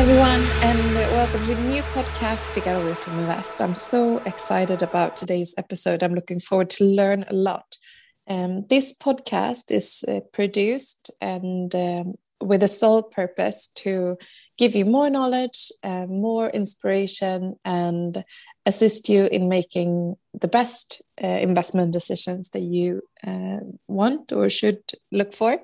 everyone, and welcome to a new podcast together with Feminvest. I'm so excited about today's episode. I'm looking forward to learn a lot. Um, this podcast is uh, produced and um, with a sole purpose to give you more knowledge, uh, more inspiration, and assist you in making the best uh, investment decisions that you uh, want or should look for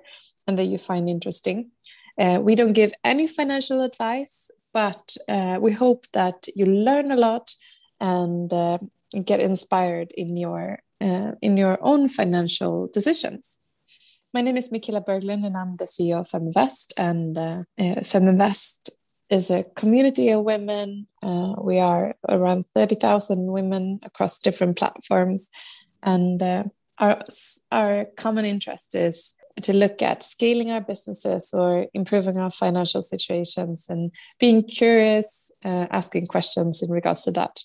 and that you find interesting. Uh, we don't give any financial advice, but uh, we hope that you learn a lot and uh, get inspired in your uh, in your own financial decisions. My name is Michaela Berglund, and I'm the CEO of Feminvest. And uh, uh, Feminvest is a community of women. We are around 30,000 women across different platforms. And our, our common interest is to look at scaling our businesses or improving our financial situations and being curious, uh, asking questions in regards to that.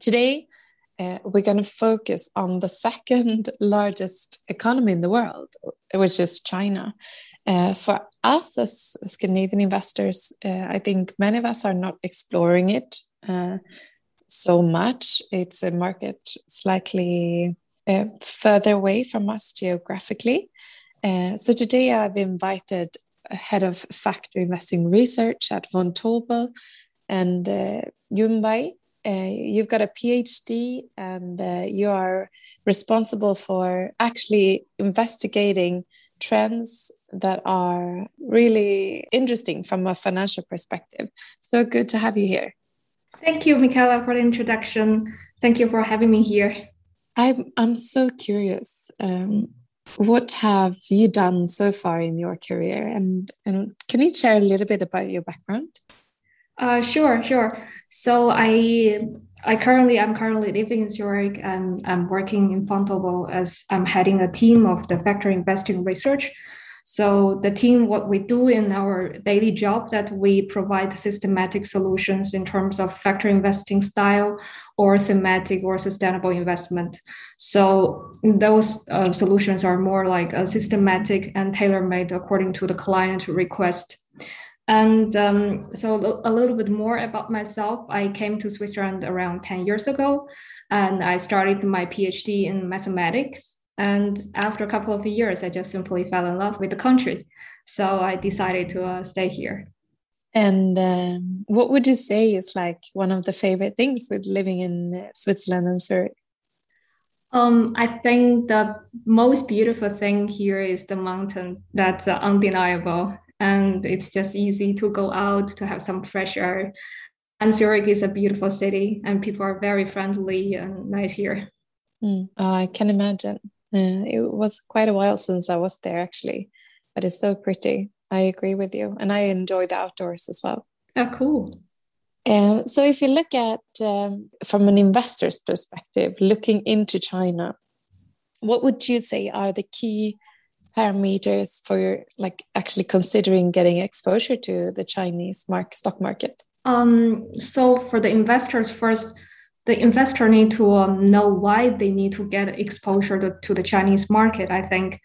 Today, uh, we're going to focus on the second largest economy in the world, which is China. Uh, for us as Scandinavian investors, uh, I think many of us are not exploring it uh, so much. It's a market slightly uh, further away from us geographically. Uh, so today I've invited head of factor investing research at Vontobel and uh, Yunbai. Uh, you've got a PhD and uh, you are responsible for actually investigating trends that are really interesting from a financial perspective. So good to have you here. Thank you, Michaela, for the introduction. Thank you for having me here. I'm, I'm so curious. Um, what have you done so far in your career? And, and can you share a little bit about your background? Uh, sure sure. So i i currently i'm currently living in zurich and i'm working in Vontobel as i'm heading a team of the factor investing research so the team, what we do in our daily job, that we provide systematic solutions in terms of factor investing style or thematic or sustainable investment. So those uh, solutions are more like a systematic and tailor-made according to the client request. And um, so a little bit more about myself. I came to Switzerland around 10 years ago, and I started my PhD in mathematics. And after a couple of years, I just simply fell in love with the country. So I decided to uh, stay here. And um, what would you say is like one of the favorite things with living in uh, Switzerland and Zurich? Um, I think the most beautiful thing here is the mountain. That's uh, undeniable. And it's just easy to go out to have some fresh air. And Zurich is a beautiful city, and people are very friendly and nice here. Mm, oh, I can imagine. Uh, it was quite a while since I was there actually, but it's so pretty. I agree with you, and I enjoy the outdoors as well. Oh, cool. Um, so, if you look at um, from an investor's perspective, looking into China, what would you say are the key parameters for like actually considering getting exposure to the Chinese market stock market? Um, so, for the investors, first the investor need to um, know why they need to get exposure to, to, the Chinese market, I think.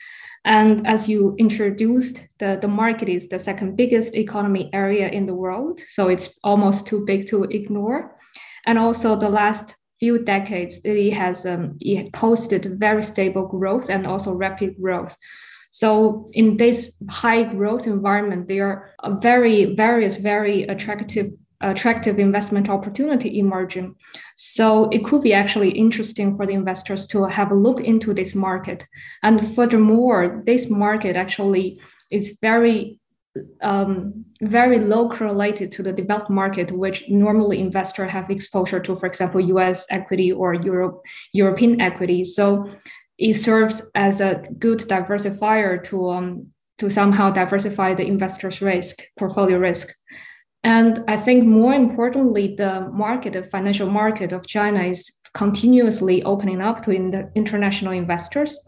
And as you introduced, the, the market is the second biggest economy area in the world. So it's almost too big to ignore. And also the last few decades, it has um, it posted very stable growth and also rapid growth. So in this high growth environment, there are very various, very attractive attractive investment opportunity emerging. So it could be actually interesting for the investors to have a look into this market. And furthermore, this market actually is very um, very low correlated to the developed market, which normally investors have exposure to, for example, US equity or Europe, European equity. So it serves as a good diversifier to, um, to somehow diversify the investor's risk, portfolio risk. And I think more importantly, the market, the financial market of China is continuously opening up to in international investors.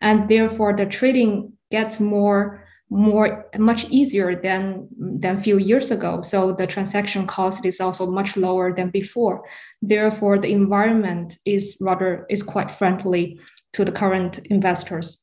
And therefore the trading gets more more much easier than than a few years ago. So the transaction cost is also much lower than before. Therefore the environment is rather is quite friendly to the current investors.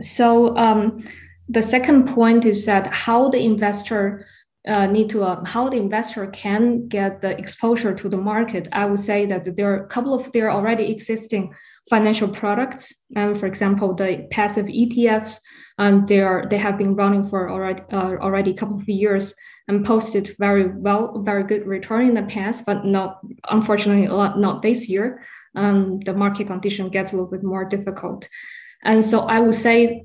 So um, the second point is that how the investor uh, need to uh, how the investor can get the exposure to the market i would say that there are a couple of there are already existing financial products and for example the passive etfs and they are they have been running for already uh, already a couple of years and posted very well very good return in the past but not unfortunately not this year. Um, the market condition gets a little bit more difficult. And so i would say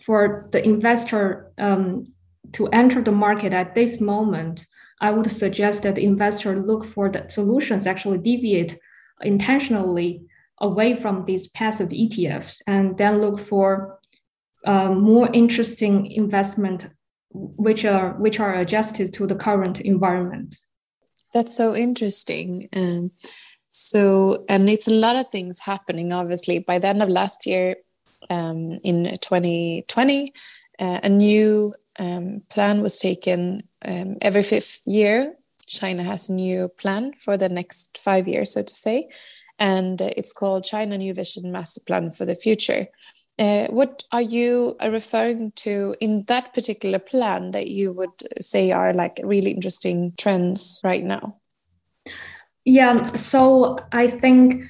for the investor um, to enter the market at this moment, I would suggest that the investor look for the solutions actually deviate intentionally away from these passive ETFs and then look for uh, more interesting investment which are which are adjusted to the current environment. That's so interesting. Um, so and it's a lot of things happening. Obviously, by the end of last year, um, in 2020, uh, a new um, plan was taken um, every fifth year. China has a new plan for the next five years, so to say, and uh, it's called China New Vision Master Plan for the Future. Uh, what are you uh, referring to in that particular plan that you would say are like really interesting trends right now? Yeah, so I think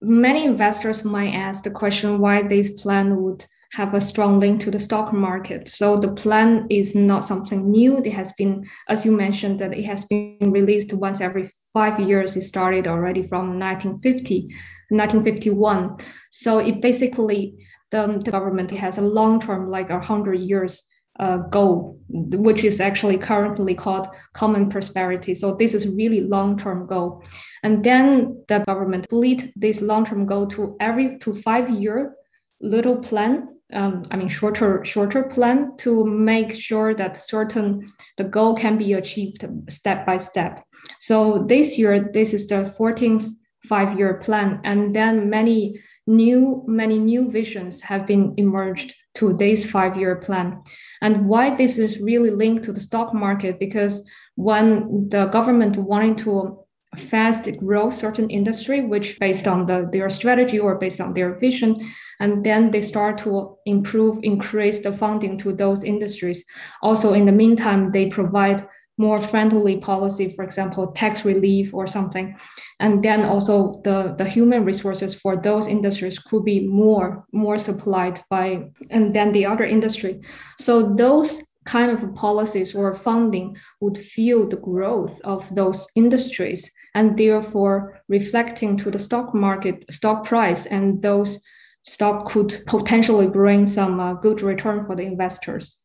many investors might ask the question why this plan would have a strong link to the stock market. So the plan is not something new. It has been, as you mentioned, that it has been released once every five years. It started already from 1950, 1951. So it basically the, the government has a long term, like a hundred years uh, goal, which is actually currently called common prosperity. So this is really long-term goal. And then the government split this long-term goal to every to five-year little plan um, I mean, shorter shorter plan to make sure that certain the goal can be achieved step by step. So this year, this is the 14th five-year plan, and then many new many new visions have been emerged to this five-year plan. And why this is really linked to the stock market because when the government wanting to fast grow certain industry, which based on the, their strategy or based on their vision, and then they start to improve, increase the funding to those industries. Also, in the meantime, they provide more friendly policy, for example, tax relief or something. And then also the, the human resources for those industries could be more, more supplied by, and then the other industry. So those kind of policies or funding would fuel the growth of those industries and therefore reflecting to the stock market, stock price, and those stock could potentially bring some uh, good return for the investors.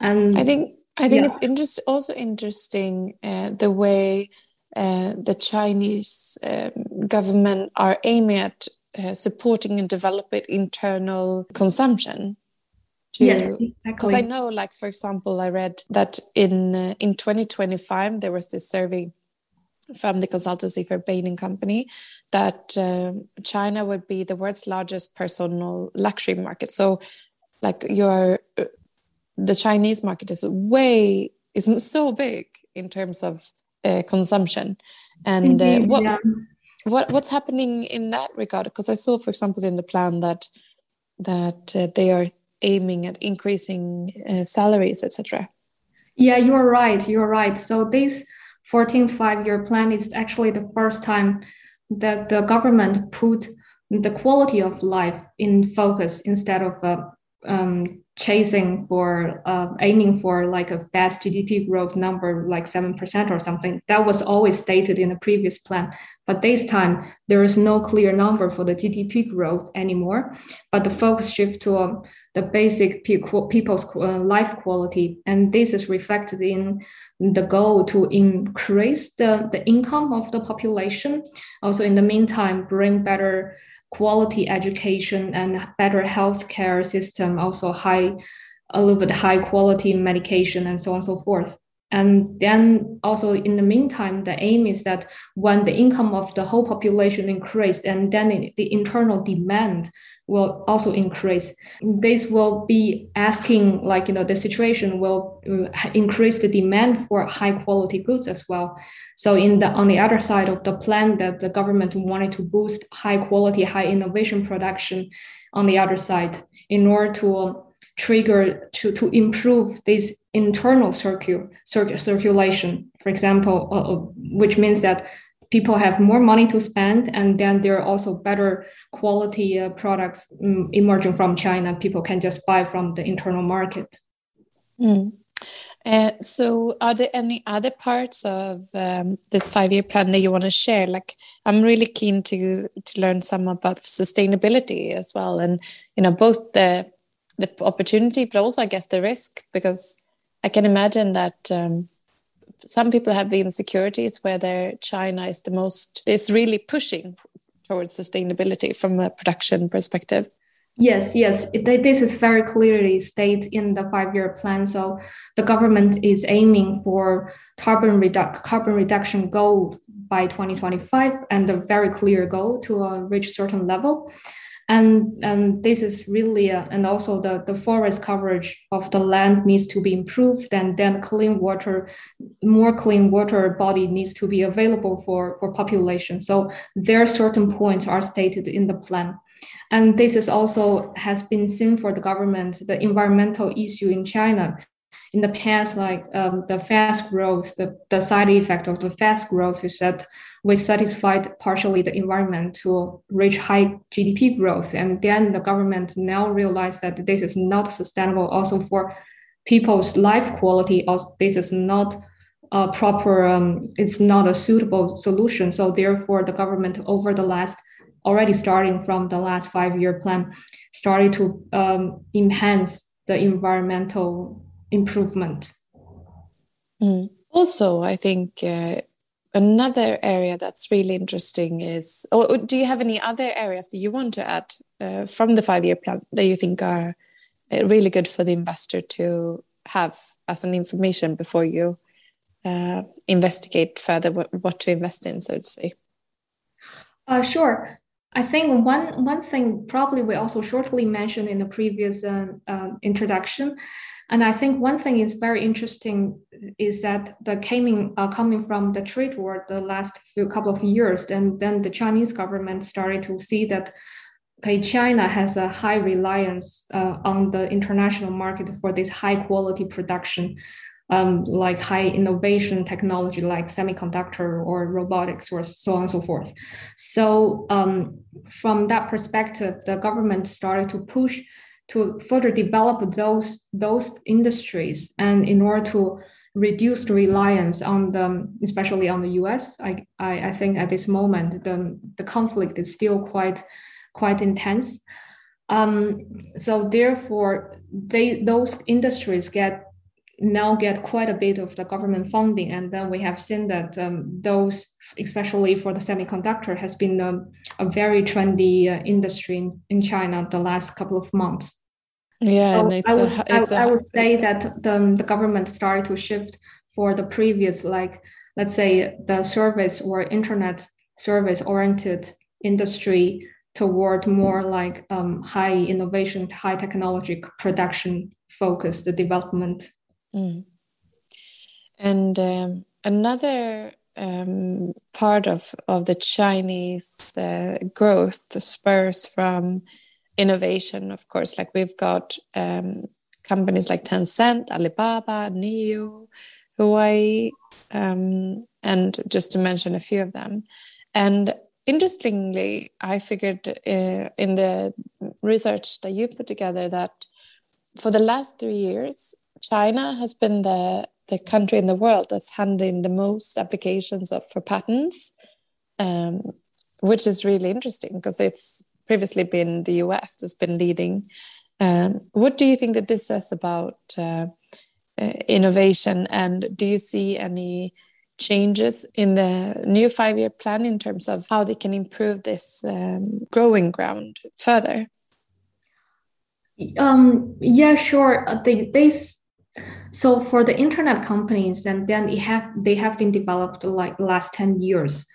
And I think I think yeah. it's interest, also interesting uh, the way uh, the Chinese um, government are aiming at uh, supporting and developing internal consumption. To, yeah, exactly. Because I know, like for example, I read that in uh, in 2025 there was this survey from the consultancy for Bain and Company that um, China would be the world's largest personal luxury market. So, like your uh, the Chinese market is way is so big in terms of uh, consumption, and uh, what yeah. what what's happening in that regard? Because I saw, for example, in the plan that that uh, they are aiming at increasing uh, salaries, etc. Yeah, you're right. You're right. So this 14th five-year plan is actually the first time that the government put the quality of life in focus instead of uh, um, chasing for uh, aiming for like a fast GDP growth number like 7% or something. That was always stated in the previous plan. But this time, there is no clear number for the GDP growth anymore. But the focus shift to um, the basic people's uh, life quality. And this is reflected in the goal to increase the, the income of the population. Also, in the meantime, bring better quality education and better healthcare system, also high, a little bit high quality medication and so on and so forth. And then also in the meantime, the aim is that when the income of the whole population increased, and then the internal demand will also increase. This will be asking, like, you know, the situation will uh, increase the demand for high quality goods as well. So in the on the other side of the plan that the government wanted to boost high quality, high innovation production on the other side in order to trigger to, to improve this internal circu- cir- circulation, for example, uh, uh, which means that people have more money to spend and then there are also better quality uh, products um, emerging from China. People can just buy from the internal market. Mm. Uh, so, are there any other parts of um, this five-year plan that you want to share? Like, I'm really keen to to learn some about sustainability as well, and you know, both the the opportunity, but also, I guess, the risk, because I can imagine that um, some people have the insecurities whether China is the most is really pushing towards sustainability from a production perspective. Yes, yes, it, this is very clearly stated in the five-year plan. So the government is aiming for carbon carbon reduction goal by 2025 and a very clear goal to uh, reach certain level. And, and this is really, uh, and also the, the forest coverage of the land needs to be improved and then clean water, more clean water body needs to be available for, for population. So there are certain points are stated in the plan. And this is also has been seen for the government, the environmental issue in China. In the past, like um, the fast growth, the, the side effect of the fast growth is that we satisfied partially the environment to reach high GDP growth. And then the government now realized that this is not sustainable also for people's life quality. Also, this is not a proper, um, it's not a suitable solution. So therefore, the government over the last already starting from the last five year plan, started to um, enhance the environmental improvement. Mm. Also, I think uh, another area that's really interesting is or do you have any other areas that you want to add uh, from the five year plan that you think are uh, really good for the investor to have as an information before you uh, investigate further what, what to invest in, so to say? Uh, sure. I think one one thing probably we also shortly mentioned in the previous uh, uh, introduction, and I think one thing is very interesting is that the coming uh, coming from the trade war the last few couple of years, and then the Chinese government started to see that okay, China has a high reliance uh, on the international market for this high quality production um, like high innovation technology like semiconductor or robotics or so on and so forth. So um, from that perspective, the government started to push to further develop those those industries and in order to reduce the reliance on the especially on the US I, I, I think at this moment the, the conflict is still quite quite intense. Um, so therefore they those industries get now get quite a bit of the government funding. And then we have seen that um, those, especially for the semiconductor, has been um, a very trendy uh, industry in, in China the last couple of months. Yeah, so I, would, I, would say that the, the government started to shift for the previous, like, let's say, the service or internet service oriented industry toward more like um, high innovation, high technology production focused development Mm. And um, another um, part of, of the Chinese uh, growth spurs from innovation, of course. Like we've got um, companies like Tencent, Alibaba, NIO, Huawei, um, and just to mention a few of them. And interestingly, I figured uh, in the research that you put together that for the last three years, China has been the the country in the world that's handling the most applications of, for patents, um, which is really interesting because it's previously been the US that's been leading. Um, what do you think that this says about uh, uh, innovation, and do you see any changes in the new five-year plan in terms of how they can improve this um, growing ground further? Um, yeah, sure. Uh, they, they so for the internet companies, and then it have they have been developed like last 10 years.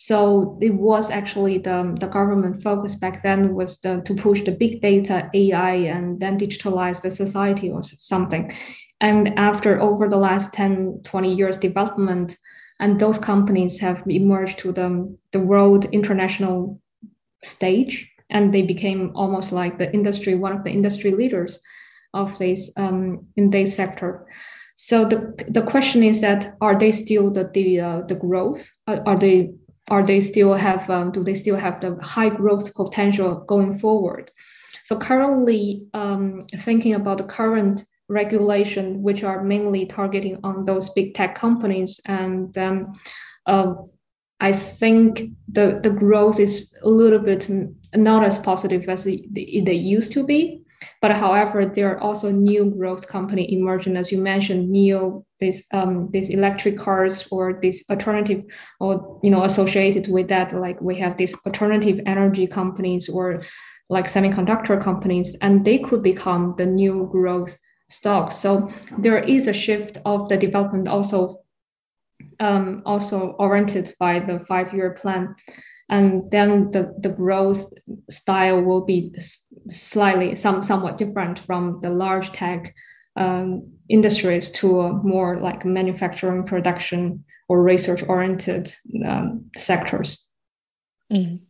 So it was actually the, the government focus back then was the, to push the big data, AI, and then digitalize the society or something. And after over the last 10, 20 years development, and those companies have emerged to the, the world international stage, and they became almost like the industry, one of the industry leaders. Of this um, in this sector. So the the question is that are they still the the uh, the growth? Are, are, they are they still have um, do they still have the high growth potential going forward? So currently, um, thinking about the current regulation, which are mainly targeting on those big tech companies, and um, uh, I think the the growth is a little bit not as positive as they, they used to be. But however, there are also new growth company emerging, as you mentioned, NIO, this um, these electric cars or this alternative, or you know, associated with that, like we have these alternative energy companies or like semiconductor companies, and they could become the new growth stocks. So there is a shift of the development also um, also oriented by the five-year plan and then the, the growth style will be slightly some somewhat different from the large tech um, industries to more like manufacturing production or research oriented um, sectors mm.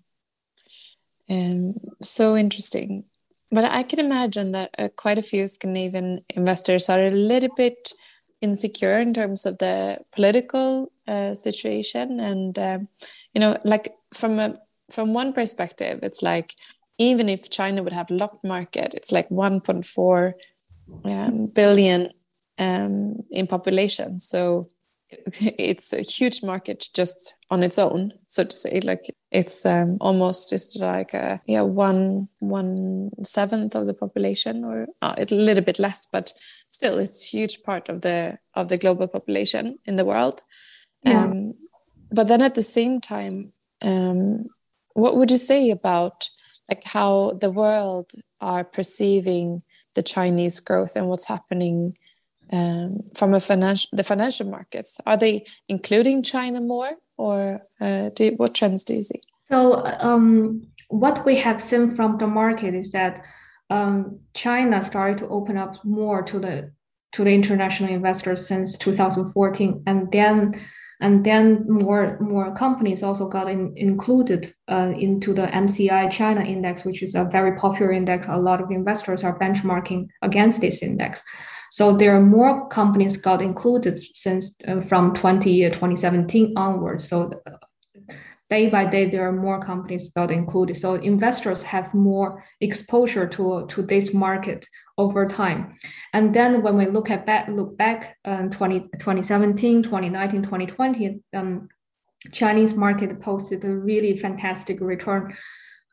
um, so interesting but i can imagine that uh, quite a few scandinavian investors are a little bit insecure in terms of the political uh, situation and um, you know like from a from one perspective, it's like even if China would have locked market, it's like 1.4 um, billion um, in population. So it's a huge market just on its own, so to say. Like it's um, almost just like a, yeah one one seventh of the population, or uh, a little bit less, but still it's a huge part of the of the global population in the world. Yeah. Um, but then at the same time, um, what would you say about like how the world are perceiving the Chinese growth and what's happening um, from a financial the financial markets? Are they including China more, or uh, do, what trends do you see? So um, what we have seen from the market is that um, China started to open up more to the to the international investors since 2014, and then and then more more companies also got in, included uh, into the MSCI China index, which is a very popular index. A lot of investors are benchmarking against this index. So there are more companies got included since uh, from 20, 2017 onwards. So day by day there are more companies got included. So investors have more exposure to, to this market over time. And then when we look at back look back um, 20, 2017 2019 2020 um, chinese market posted a really fantastic return.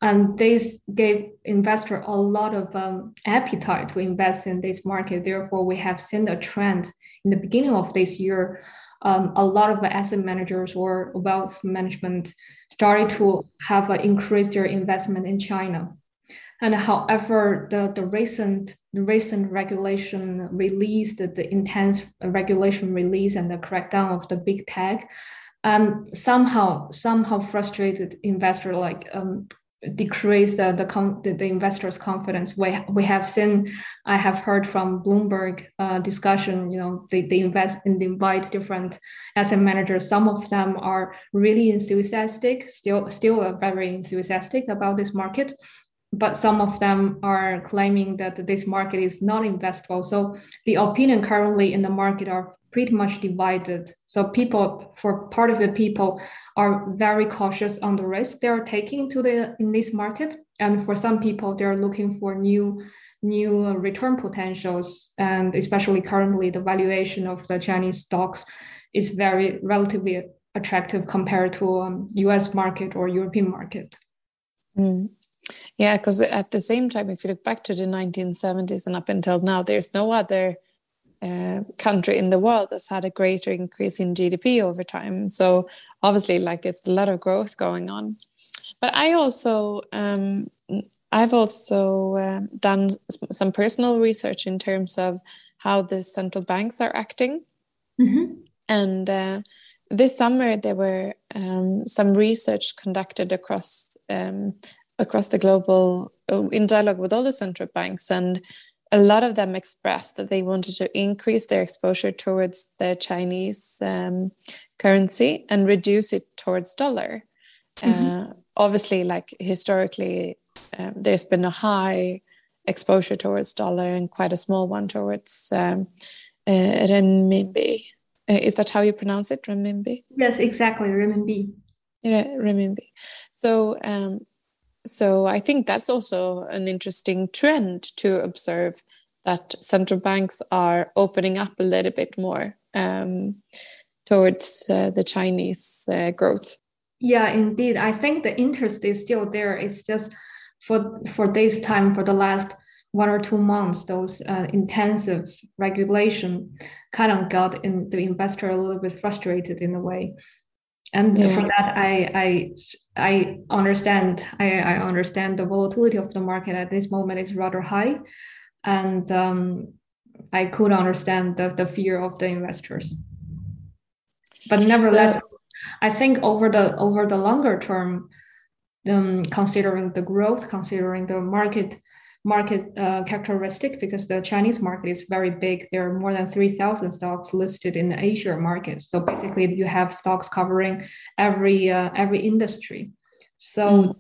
And this gave investor a lot of um, appetite to invest in this market. Therefore we have seen a trend in the beginning of this year um, a lot of the asset managers or wealth management started to have uh, increased their investment in China. And however, the, the recent recent regulation release, the, the intense regulation release and the crackdown of the big tech, um, somehow somehow frustrated investor like um, decrease the the, the, the investors' confidence. We, we have seen, I have heard from Bloomberg uh, discussion, you know, they, they invest and invite different asset managers. Some of them are really enthusiastic, still still very enthusiastic about this market. But some of them are claiming that this market is not investable. So the opinion currently in the market are pretty much divided. So people, for part of the people, are very cautious on the risk they are taking to the in this market, and for some people, they're looking for new new return potentials. And especially currently, the valuation of the Chinese stocks is very relatively attractive compared to um, U.S. market or European market. Mm. Yeah, because at the same time, if you look back to the 1970s and up until now, there's no other uh, country in the world that's had a greater increase in GDP over time. So obviously, like it's a lot of growth going on. But I also, um, I've also uh, done some personal research in terms of how the central banks are acting, mm-hmm. and uh, this summer there were um, some research conducted across um, across the global uh, in dialogue with all the central banks and a lot of them expressed that they wanted to increase their exposure towards the Chinese um, currency and reduce it towards dollar. Mm-hmm. Uh, obviously, like historically, um, there's been a high exposure towards dollar and quite a small one towards um, uh, renminbi. Uh, is that how you pronounce it, renminbi? Yes, exactly, renminbi. Yeah, renminbi. So, um, so I think that's also an interesting trend to observe that central banks are opening up a little bit more um, towards uh, the Chinese uh, growth. Yeah, indeed. I think the interest is still there. It's just for for this time, for the last one or two months, those uh, intensive regulation kind of got in the investor a little bit frustrated in a way. And yeah. for that, I I I understand I, I understand the volatility of the market at this moment is rather high, and um, I could understand the, the fear of the investors. But nevertheless, so, I think over the over the longer term, um, considering the growth, considering the market market uh, characteristic, because the Chinese market is very big. There are more than three thousand stocks listed in the A-share market. So basically, you have stocks covering every uh, every industry. So mm.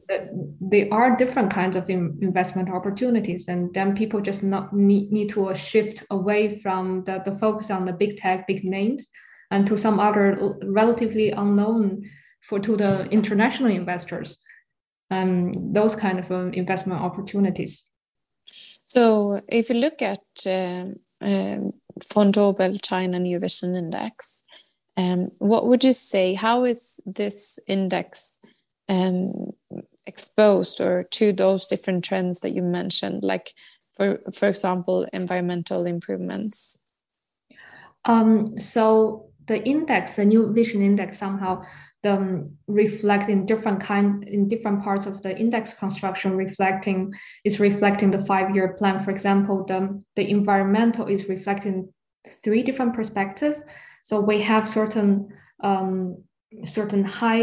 there are different kinds of investment opportunities, and then people just not need, need to shift away from the, the focus on the big tech, big names, and to some other relatively unknown for to the international investors, um, those kind of um, investment opportunities. So if you look at um, um, Vontobel China New Vision Index, um, what would you say? How is this index um, exposed or to those different trends that you mentioned, like for for example, environmental improvements? Um, so the index, the new vision index, somehow the reflect in different kind in different parts of the index construction, reflecting is reflecting the five year plan. For example, the the environmental is reflecting three different perspectives. So we have certain um, certain high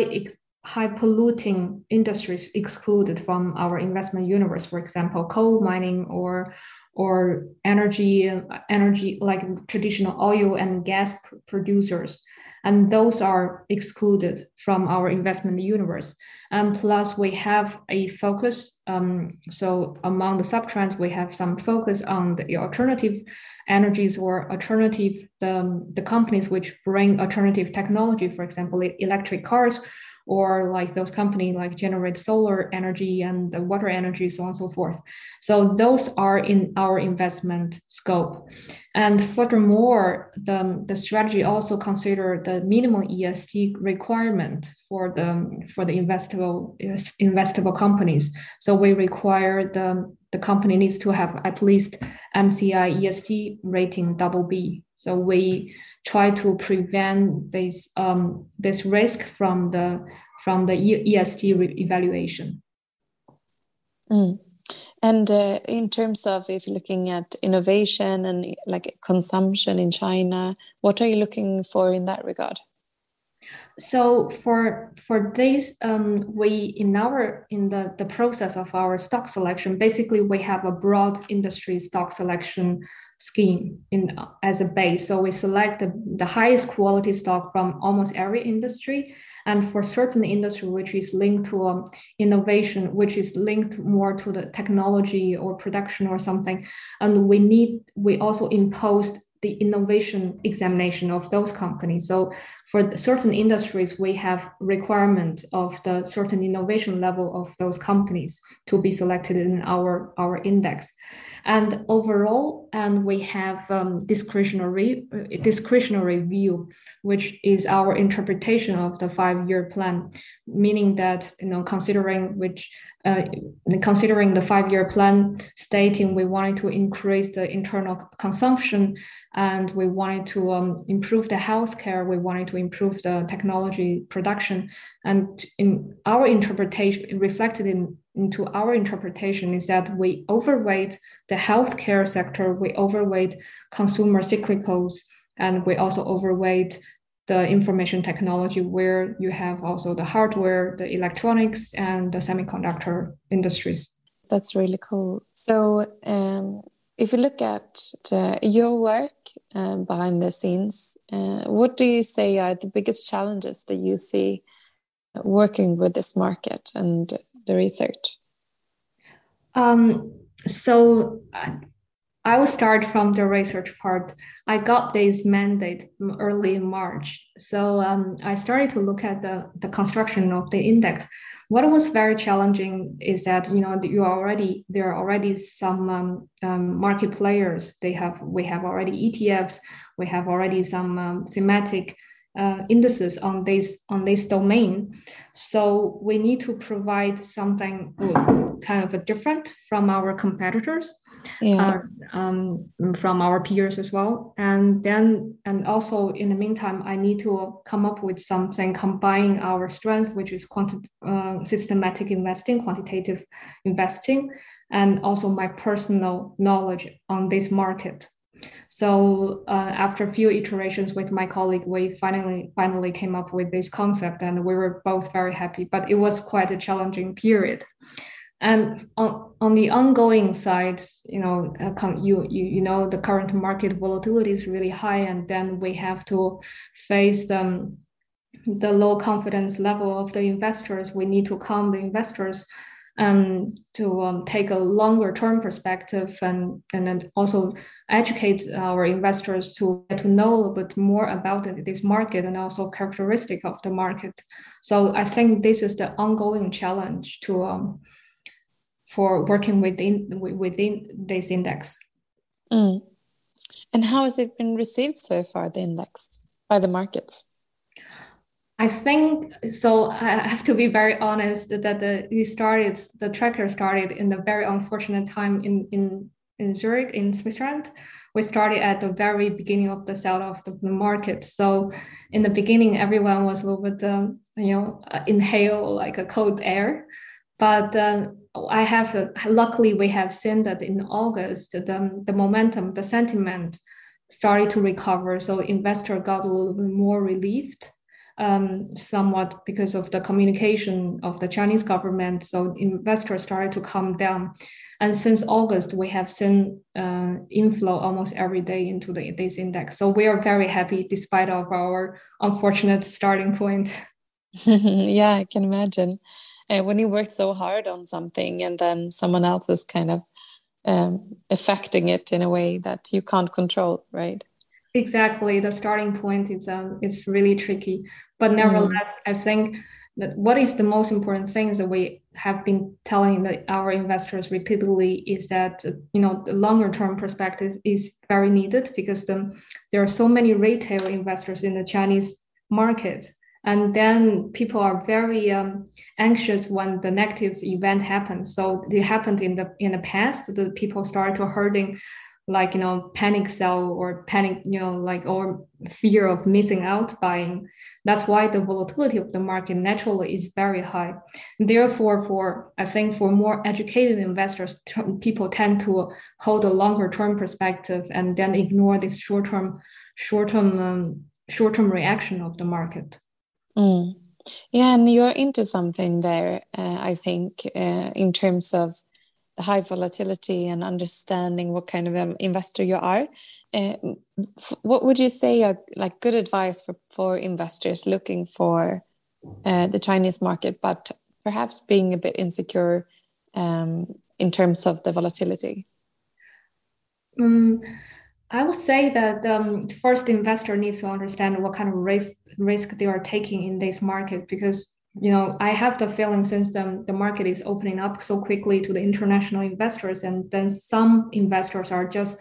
high polluting industries excluded from our investment universe. For example, coal mining or or energy energy like traditional oil and gas pr- producers and those are excluded from our investment universe and plus we have a focus um, so among the subtrends we have some focus on the alternative energies or alternative the, the companies which bring alternative technology for example electric cars or like those companies like generate solar energy and the water energy, so on and so forth. So those are in our investment scope. And furthermore, the, the strategy also consider the minimum ESG requirement for the for the investable investable companies. So we require the the company needs to have at least MSCI ESG rating double B. So we try to prevent this um, this risk from the from the ESG evaluation. Mm. And uh, in terms of if you're looking at innovation and like consumption in China, what are you looking for in that regard? So for for this, um, we in our in the the process of our stock selection, basically we have a broad industry stock selection scheme in as a base. So we select the, the highest quality stock from almost every industry. And for certain industry, which is linked to um, innovation, which is linked more to the technology or production or something. And we need, we also imposed the innovation examination of those companies. So for certain industries, we have requirement of the certain innovation level of those companies to be selected in our, our index. And overall, and we have um, discretionary discretionary view, which is our interpretation of the five-year plan, meaning that you know considering which uh, considering the five-year plan stating we wanted to increase the internal consumption and we wanted to um, improve the healthcare, we wanted to improve the technology production. And in our interpretation, reflected in, into our interpretation is that we overweight the healthcare sector, we overweight consumer cyclicals, and we also overweight the information technology where you have also the hardware, the electronics, and the semiconductor industries. That's really cool. So, um, if you look at uh, your work um, behind the scenes, uh, what do you say are the biggest challenges that you see working with this market and the research? Um, so I will start from the research part. I got this mandate early in March. So um, I started to look at the, the construction of the index. What was very challenging is that, you know, you already, there are already some um, um, market players. They have, we have already ETFs, we have already some um, thematic uh, indices on this on this domain. So we need to provide something kind of different from our competitors, yeah. uh, um, from our peers as well. And then and also in the meantime, I need to come up with something combining our strength, which is quanti- uh, systematic investing, quantitative investing, and also my personal knowledge on this market. So uh, after a few iterations with my colleague, we finally finally came up with this concept, and we were both very happy. But it was quite a challenging period. And on, on the ongoing side, you know, uh, you, you you know the current market volatility is really high, and then we have to face the the low confidence level of the investors. We need to calm the investors um, to um, take a longer term perspective and, and then also educate our investors to get to know a little bit more about this market and also characteristic of the market. So I think this is the ongoing challenge to um, for working within within this index. Mm. And how has it been received so far, the index, by the markets? I think so. I have to be very honest that the it started the tracker started in the very unfortunate time in in in Zurich in Switzerland. We started at the very beginning of the sell off of the, market. So in the beginning, everyone was a little bit um, you know uh, inhale like a cold air, but uh, I have uh, luckily we have seen that in August the the momentum the sentiment started to recover. So investor got a little bit more relieved um, somewhat because of the communication of the Chinese government. So investors started to come down. And since August, we have seen uh, inflow almost every day into the, this index. So we are very happy despite of our unfortunate starting point. yeah, I can imagine. Uh, when you work so hard on something and then someone else is kind of um, affecting it in a way that you can't control, right? exactly the starting point is um is really tricky but mm. nevertheless mm. i think that what is the most important thing that we have been telling the, our investors repeatedly is that you know the longer term perspective is very needed because the, there are so many retail investors in the chinese market and then people are very um, anxious when the negative event happens. So it happened in the in the past the people start to hurting like you know panic sell or panic you know like or fear of missing out buying. That's why the volatility of the market naturally is very high. Therefore for i think for more educated investors people tend to hold a longer term perspective and then ignore this short term short term um, short term reaction of the market mm. yeah and you're into something there uh, i think uh, in terms of the high volatility and understanding what kind of um, investor you are. Uh, what would you say are like good advice for, for investors looking for uh, the Chinese market, but perhaps being a bit insecure um, in terms of the volatility? Um, I would say that um, first investor needs to understand what kind of risk risk they are taking in this market because you know, I have the feeling since the, the market is opening up so quickly to the international investors, and then some investors are just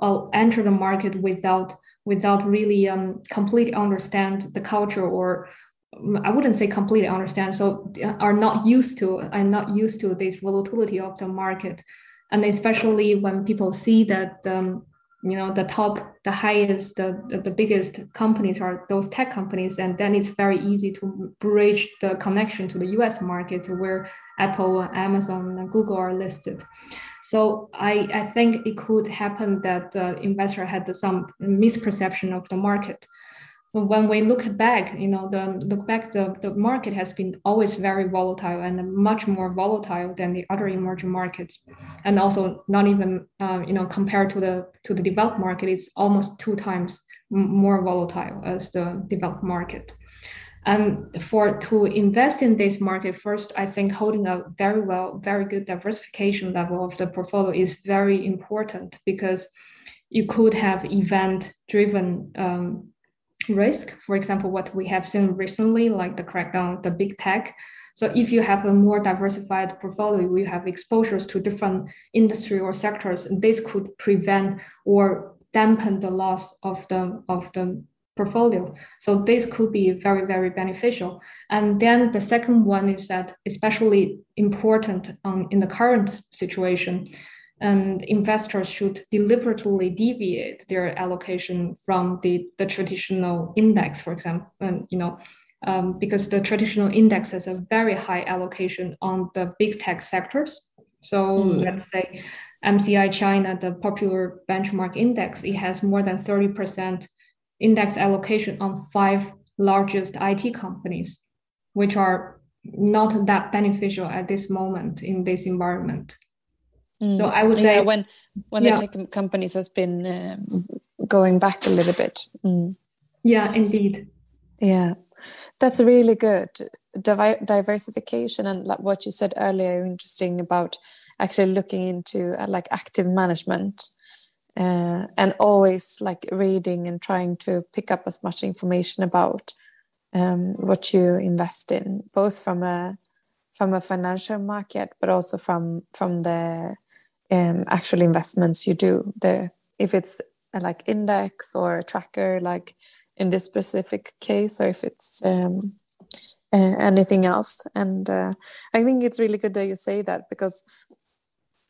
uh, enter the market without without really um, completely understand the culture or um, I wouldn't say completely understand, so are not used to and not used to this volatility of the market, and especially when people see that um, you know the top the highest the, the, biggest companies are those tech companies. And then it's very easy to bridge the connection to the us market where apple amazon and google are listed. So i, I think it could happen that the investor had some misperception of the market when we look back, you know, the look back, the, the market has been always very volatile and much more volatile than the other emerging markets, and also not even, uh, you know, compared to the to the developed market, it's almost two times more volatile as the developed market. And for to invest in this market, first, I think holding a very well, very good diversification level of the portfolio is very important because you could have event-driven um, risk. For example, what we have seen recently, like the crackdown, the big tech. So if you have a more diversified portfolio, you have exposures to different industry or sectors, and this could prevent or dampen the loss of the of the portfolio. So this could be very, very beneficial. And then the second one is that especially important um, in the current situation, and investors should deliberately deviate their allocation from the, the traditional index, for example, and, you know, um, because the traditional index has a very high allocation on the big tech sectors. So mm. let's say MSCI China, the popular benchmark index, it has more than 30% index allocation on five largest IT companies, which are not that beneficial at this moment in this environment. Mm. So I would say yeah, when when yeah. the tech companies has been um, going back a little bit. Mm. Yeah, indeed. Yeah, that's really good. Divi diversification and like what you said earlier, interesting about actually looking into uh, like active management uh, and always like reading and trying to pick up as much information about um, what you invest in, both from a from a financial market, but also from from the um, actual investments you do. The if it's a, like index or a tracker, like in this specific case, or if it's um, uh, anything else. And uh, I think it's really good that you say that because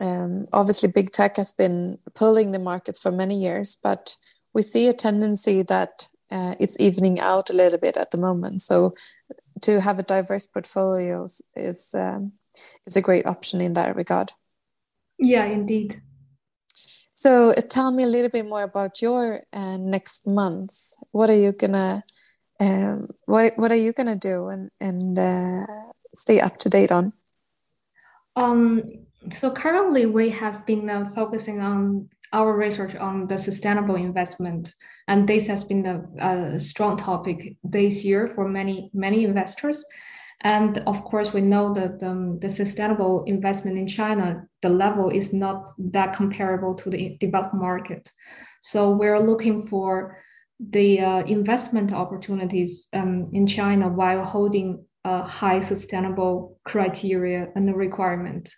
um, obviously big tech has been pulling the markets for many years, but we see a tendency that uh, it's evening out a little bit at the moment. So to have a diverse portfolio is um, is a great option in that regard. Yeah, indeed. So uh, tell me a little bit more about your uh, next months. What are you gonna um, what what are you gonna do and and uh, stay up to date on? Um, so currently we have been uh, focusing on our research on the sustainable investment, and this has been a, a strong topic this year for many many investors. And of course, we know that um, the sustainable investment in China, the level is not that comparable to the developed market. So we're looking for the uh, investment opportunities um, in China while holding a high sustainable criteria and the requirement.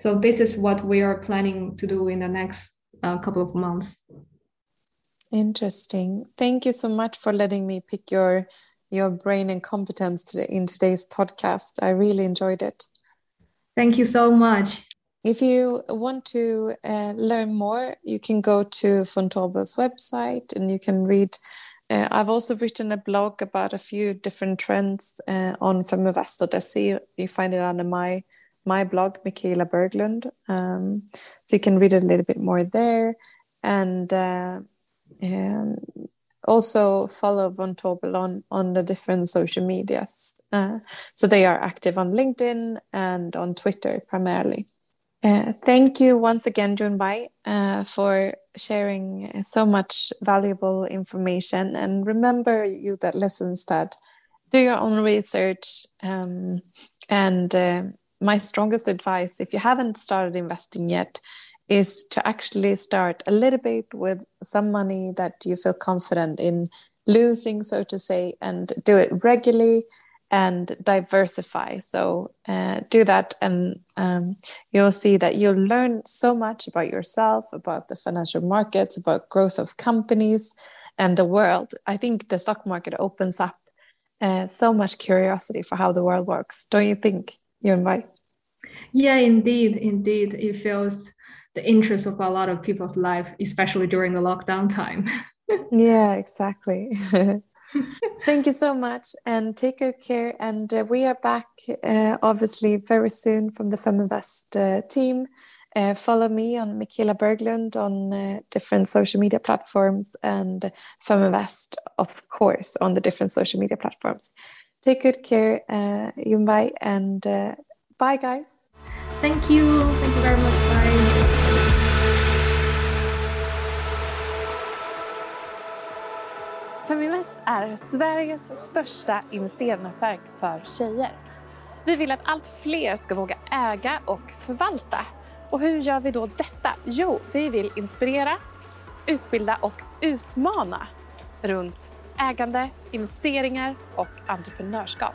So this is what we are planning to do in the next uh, couple of months. Interesting. Thank you so much for letting me pick your your brain and competence today, in today's podcast. I really enjoyed it. Thank you so much. If you want to uh, learn more, you can go to Vontobel's website and you can read. Uh, I've also written a blog about a few different trends uh, on feminvest.se. You find it under my my blog, Michaela Berglund. Um, so you can read a little bit more there. And, uh, um, also follow Vontobel on, on the different social medias. Uh, so they are active on LinkedIn and on Twitter primarily. Uh, thank you once again, Junbai, uh, for sharing so much valuable information. And remember, you that listens, that do your own research um, and uh, my strongest advice, if you haven't started investing yet, is to actually start a little bit with some money that you feel confident in losing, so to say, and do it regularly and diversify. So uh, do that, and um, you'll see that you'll learn so much about yourself, about the financial markets, about growth of companies, and the world. I think the stock market opens up uh, so much curiosity for how the world works. Don't you think? invite. Yeah, indeed, indeed. It feels the interest of a lot of people's life, especially during the lockdown time. yeah, exactly. Thank you so much and take good care. And uh, we are back uh, obviously very soon from the Feminvest uh, team. Uh, follow me on Michaela Berglund on uh, different social media platforms and Feminvest, of course, on the different social media platforms. Take good care, uh, Junbai, and uh, bye, guys. Thank you. Thank you very much. Bye. Feminvest är Sveriges största investeringsnätverk för tjejer. Vi vill att allt fler ska våga äga och förvalta. Och hur gör vi då detta? Jo, vi vill inspirera, utbilda och utmana runt ägande, investeringar och entreprenörskap.